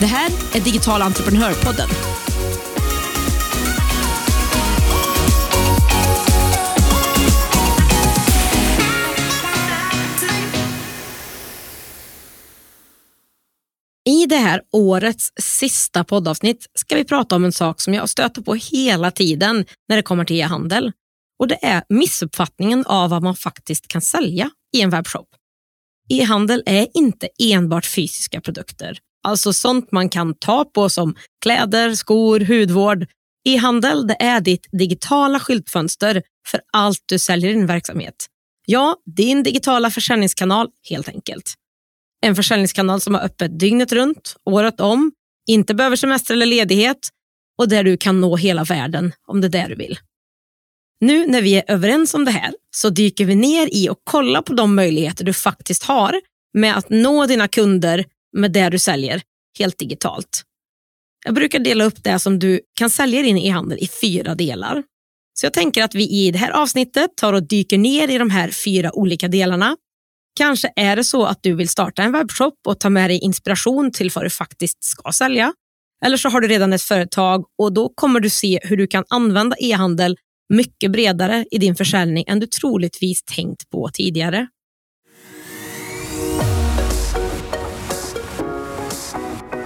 Det här är Digital entreprenörpodden. I det här årets sista poddavsnitt ska vi prata om en sak som jag stöter på hela tiden när det kommer till e-handel. Och det är missuppfattningen av vad man faktiskt kan sälja i en webbshop. E-handel är inte enbart fysiska produkter, alltså sånt man kan ta på som kläder, skor, hudvård. E-handel det är ditt digitala skyltfönster för allt du säljer i din verksamhet. Ja, din digitala försäljningskanal helt enkelt. En försäljningskanal som har öppet dygnet runt, året om, inte behöver semester eller ledighet och där du kan nå hela världen om det är det du vill. Nu när vi är överens om det här så dyker vi ner i och kollar på de möjligheter du faktiskt har med att nå dina kunder med det du säljer helt digitalt. Jag brukar dela upp det som du kan sälja din e-handel i fyra delar. Så jag tänker att vi i det här avsnittet tar och dyker ner i de här fyra olika delarna Kanske är det så att du vill starta en webbshop och ta med dig inspiration till vad du faktiskt ska sälja. Eller så har du redan ett företag och då kommer du se hur du kan använda e-handel mycket bredare i din försäljning än du troligtvis tänkt på tidigare.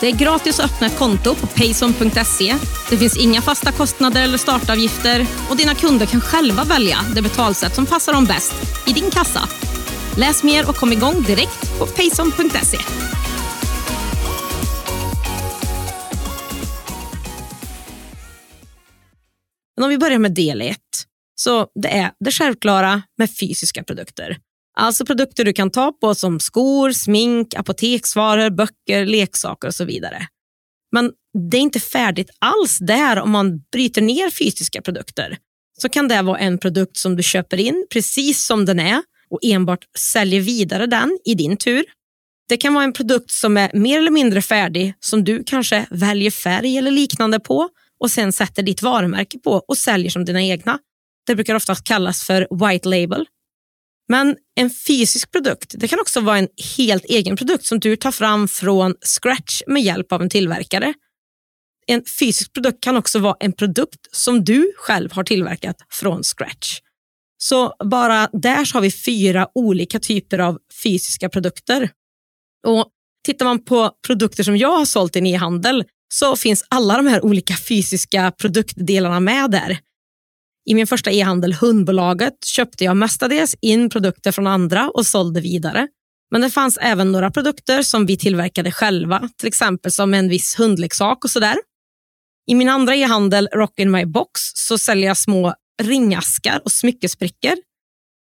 Det är gratis att öppna ett konto på payson.se. Det finns inga fasta kostnader eller startavgifter och dina kunder kan själva välja det betalsätt som passar dem bäst i din kassa. Läs mer och kom igång direkt på payson.se. Men om vi börjar med del 1. Så det är det självklara med fysiska produkter. Alltså produkter du kan ta på som skor, smink, apoteksvaror, böcker, leksaker och så vidare. Men det är inte färdigt alls där om man bryter ner fysiska produkter. Så kan det vara en produkt som du köper in precis som den är och enbart säljer vidare den i din tur. Det kan vara en produkt som är mer eller mindre färdig som du kanske väljer färg eller liknande på och sen sätter ditt varumärke på och säljer som dina egna. Det brukar oftast kallas för white label. Men en fysisk produkt det kan också vara en helt egen produkt som du tar fram från scratch med hjälp av en tillverkare. En fysisk produkt kan också vara en produkt som du själv har tillverkat från scratch. Så bara där så har vi fyra olika typer av fysiska produkter. Och Tittar man på produkter som jag har sålt i en e-handel så finns alla de här olika fysiska produktdelarna med där. I min första e-handel, Hundbolaget, köpte jag mestadels in produkter från andra och sålde vidare. Men det fanns även några produkter som vi tillverkade själva, till exempel som en viss hundleksak och sådär. I min andra e-handel, Rock in my box, så säljer jag små ringaskar och smyckesbrickor.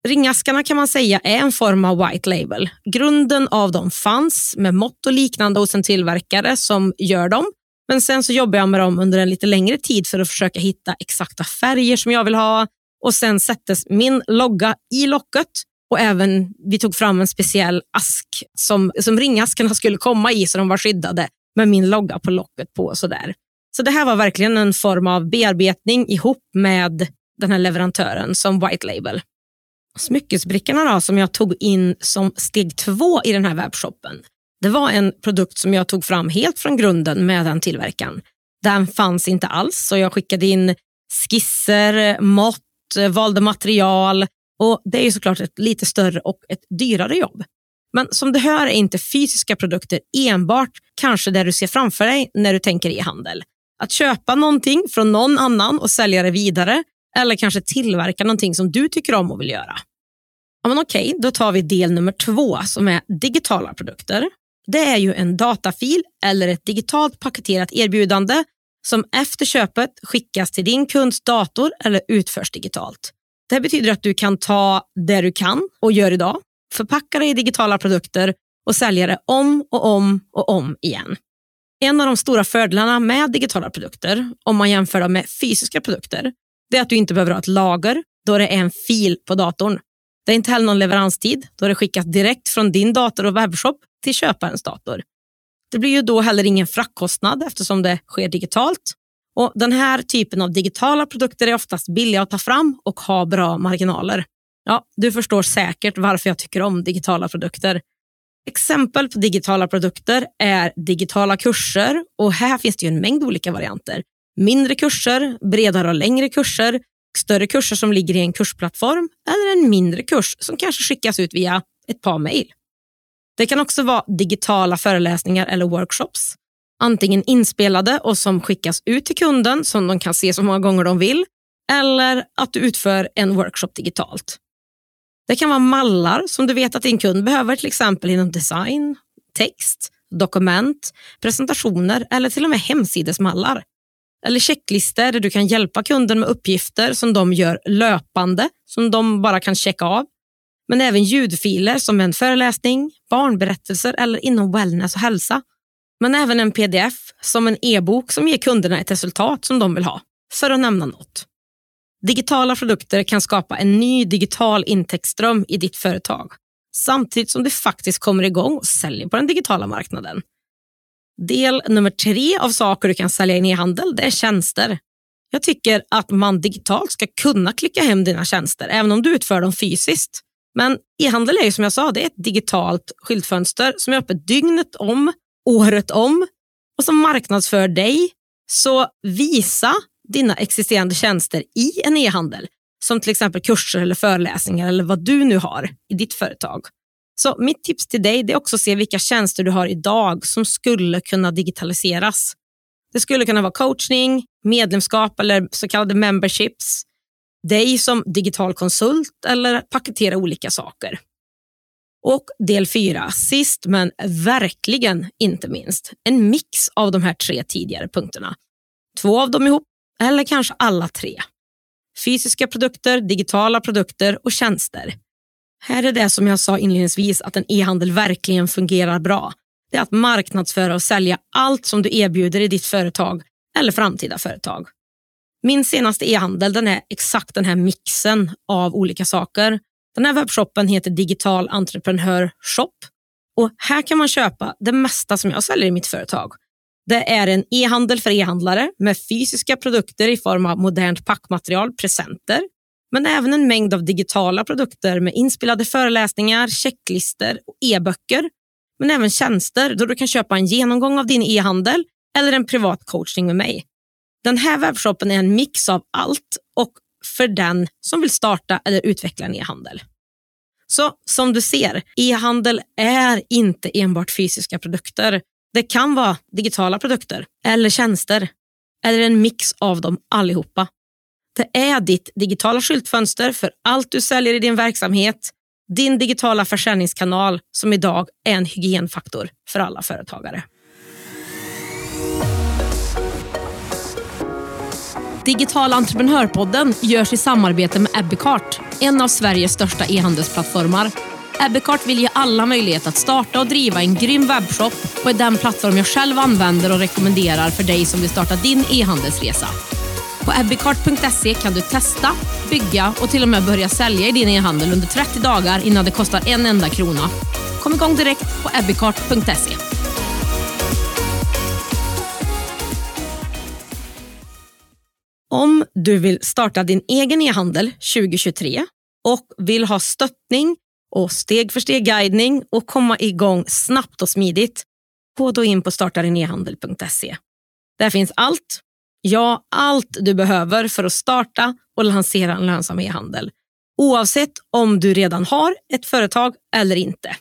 Ringaskarna kan man säga är en form av white label. Grunden av dem fanns med mått och liknande hos en tillverkare som gör dem. Men sen så jobbar jag med dem under en lite längre tid för att försöka hitta exakta färger som jag vill ha. Och Sen sättes min logga i locket och även vi tog fram en speciell ask som, som ringaskarna skulle komma i så de var skyddade med min logga på locket på. Och sådär. Så det här var verkligen en form av bearbetning ihop med den här leverantören som white label. Smyckesbrickorna då, som jag tog in som steg två i den här webbshoppen, det var en produkt som jag tog fram helt från grunden med den tillverkaren. Den fanns inte alls, så jag skickade in skisser, mått, valde material och det är ju såklart ett lite större och ett dyrare jobb. Men som du hör är inte fysiska produkter enbart kanske det du ser framför dig när du tänker e-handel. Att köpa någonting från någon annan och sälja det vidare eller kanske tillverka någonting som du tycker om och vill göra. Ja, men okej, då tar vi del nummer två som är digitala produkter. Det är ju en datafil eller ett digitalt paketerat erbjudande som efter köpet skickas till din kunds dator eller utförs digitalt. Det betyder att du kan ta det du kan och gör idag, förpacka det i digitala produkter och sälja det om och om och om igen. En av de stora fördelarna med digitala produkter, om man jämför dem med fysiska produkter, det är att du inte behöver ha ett lager då det är en fil på datorn. Det är inte heller någon leveranstid då det skickas direkt från din dator och webbshop till köparens dator. Det blir ju då heller ingen fraktkostnad eftersom det sker digitalt. Och Den här typen av digitala produkter är oftast billiga att ta fram och har bra marginaler. Ja, du förstår säkert varför jag tycker om digitala produkter. Exempel på digitala produkter är digitala kurser och här finns det en mängd olika varianter. Mindre kurser, bredare och längre kurser, större kurser som ligger i en kursplattform eller en mindre kurs som kanske skickas ut via ett par mejl. Det kan också vara digitala föreläsningar eller workshops. Antingen inspelade och som skickas ut till kunden som de kan se så många gånger de vill eller att du utför en workshop digitalt. Det kan vara mallar som du vet att din kund behöver till exempel inom design, text, dokument, presentationer eller till och med hemsidesmallar. Eller checklistor där du kan hjälpa kunden med uppgifter som de gör löpande, som de bara kan checka av. Men även ljudfiler som en föreläsning, barnberättelser eller inom wellness och hälsa. Men även en pdf som en e-bok som ger kunderna ett resultat som de vill ha, för att nämna något. Digitala produkter kan skapa en ny digital intäktsström i ditt företag samtidigt som du faktiskt kommer igång och säljer på den digitala marknaden. Del nummer tre av saker du kan sälja in i e-handel det är tjänster. Jag tycker att man digitalt ska kunna klicka hem dina tjänster även om du utför dem fysiskt. Men e-handel är ju som jag sa, det är ett digitalt skyltfönster som är öppet dygnet om, året om och som marknadsför dig. Så visa dina existerande tjänster i en e-handel som till exempel kurser eller föreläsningar eller vad du nu har i ditt företag. Så mitt tips till dig är också att se vilka tjänster du har idag som skulle kunna digitaliseras. Det skulle kunna vara coachning, medlemskap eller så kallade memberships, dig som digital konsult eller paketera olika saker. Och del fyra, sist men verkligen inte minst, en mix av de här tre tidigare punkterna. Två av dem ihop eller kanske alla tre. Fysiska produkter, digitala produkter och tjänster. Här är det som jag sa inledningsvis att en e-handel verkligen fungerar bra. Det är att marknadsföra och sälja allt som du erbjuder i ditt företag eller framtida företag. Min senaste e-handel den är exakt den här mixen av olika saker. Den här webbshoppen heter Digital Entreprenör Shop och här kan man köpa det mesta som jag säljer i mitt företag. Det är en e-handel för e-handlare med fysiska produkter i form av modernt packmaterial, presenter, men även en mängd av digitala produkter med inspelade föreläsningar, checklister och e-böcker. Men även tjänster då du kan köpa en genomgång av din e-handel eller en privat coachning med mig. Den här webbshoppen är en mix av allt och för den som vill starta eller utveckla en e-handel. Så som du ser, e-handel är inte enbart fysiska produkter. Det kan vara digitala produkter eller tjänster eller en mix av dem allihopa. Det är ditt digitala skyltfönster för allt du säljer i din verksamhet, din digitala försäljningskanal som idag är en hygienfaktor för alla företagare. Digital entreprenörpodden görs i samarbete med Ebbecart, en av Sveriges största e-handelsplattformar. Ebbecart vill ge alla möjlighet att starta och driva en grym webbshop och är den plattform jag själv använder och rekommenderar för dig som vill starta din e-handelsresa. På ebbicart.se kan du testa, bygga och till och med börja sälja i din e-handel under 30 dagar innan det kostar en enda krona. Kom igång direkt på ebbicart.se. Om du vill starta din egen e-handel 2023 och vill ha stöttning och steg för steg guidning och komma igång snabbt och smidigt, gå då in på startadinehandel.se. Där finns allt Ja, allt du behöver för att starta och lansera en lönsam e-handel. Oavsett om du redan har ett företag eller inte.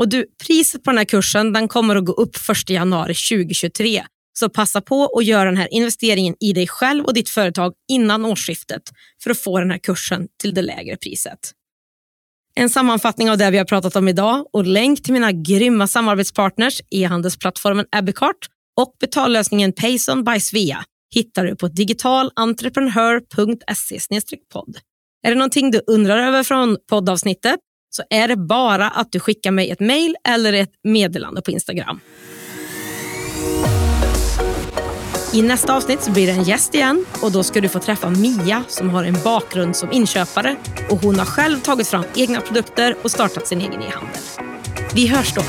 Och du, priset på den här kursen den kommer att gå upp 1 januari 2023. Så passa på att göra den här investeringen i dig själv och ditt företag innan årsskiftet för att få den här kursen till det lägre priset. En sammanfattning av det vi har pratat om idag och länk till mina grymma samarbetspartners e-handelsplattformen Abicart och betallösningen Payson by Svea hittar du på digitalentreprenör.se podd. Är det någonting du undrar över från poddavsnittet så är det bara att du skickar mig ett mejl eller ett meddelande på Instagram. I nästa avsnitt så blir det en gäst igen och då ska du få träffa Mia som har en bakgrund som inköpare och hon har själv tagit fram egna produkter och startat sin egen e-handel. Vi hörs då.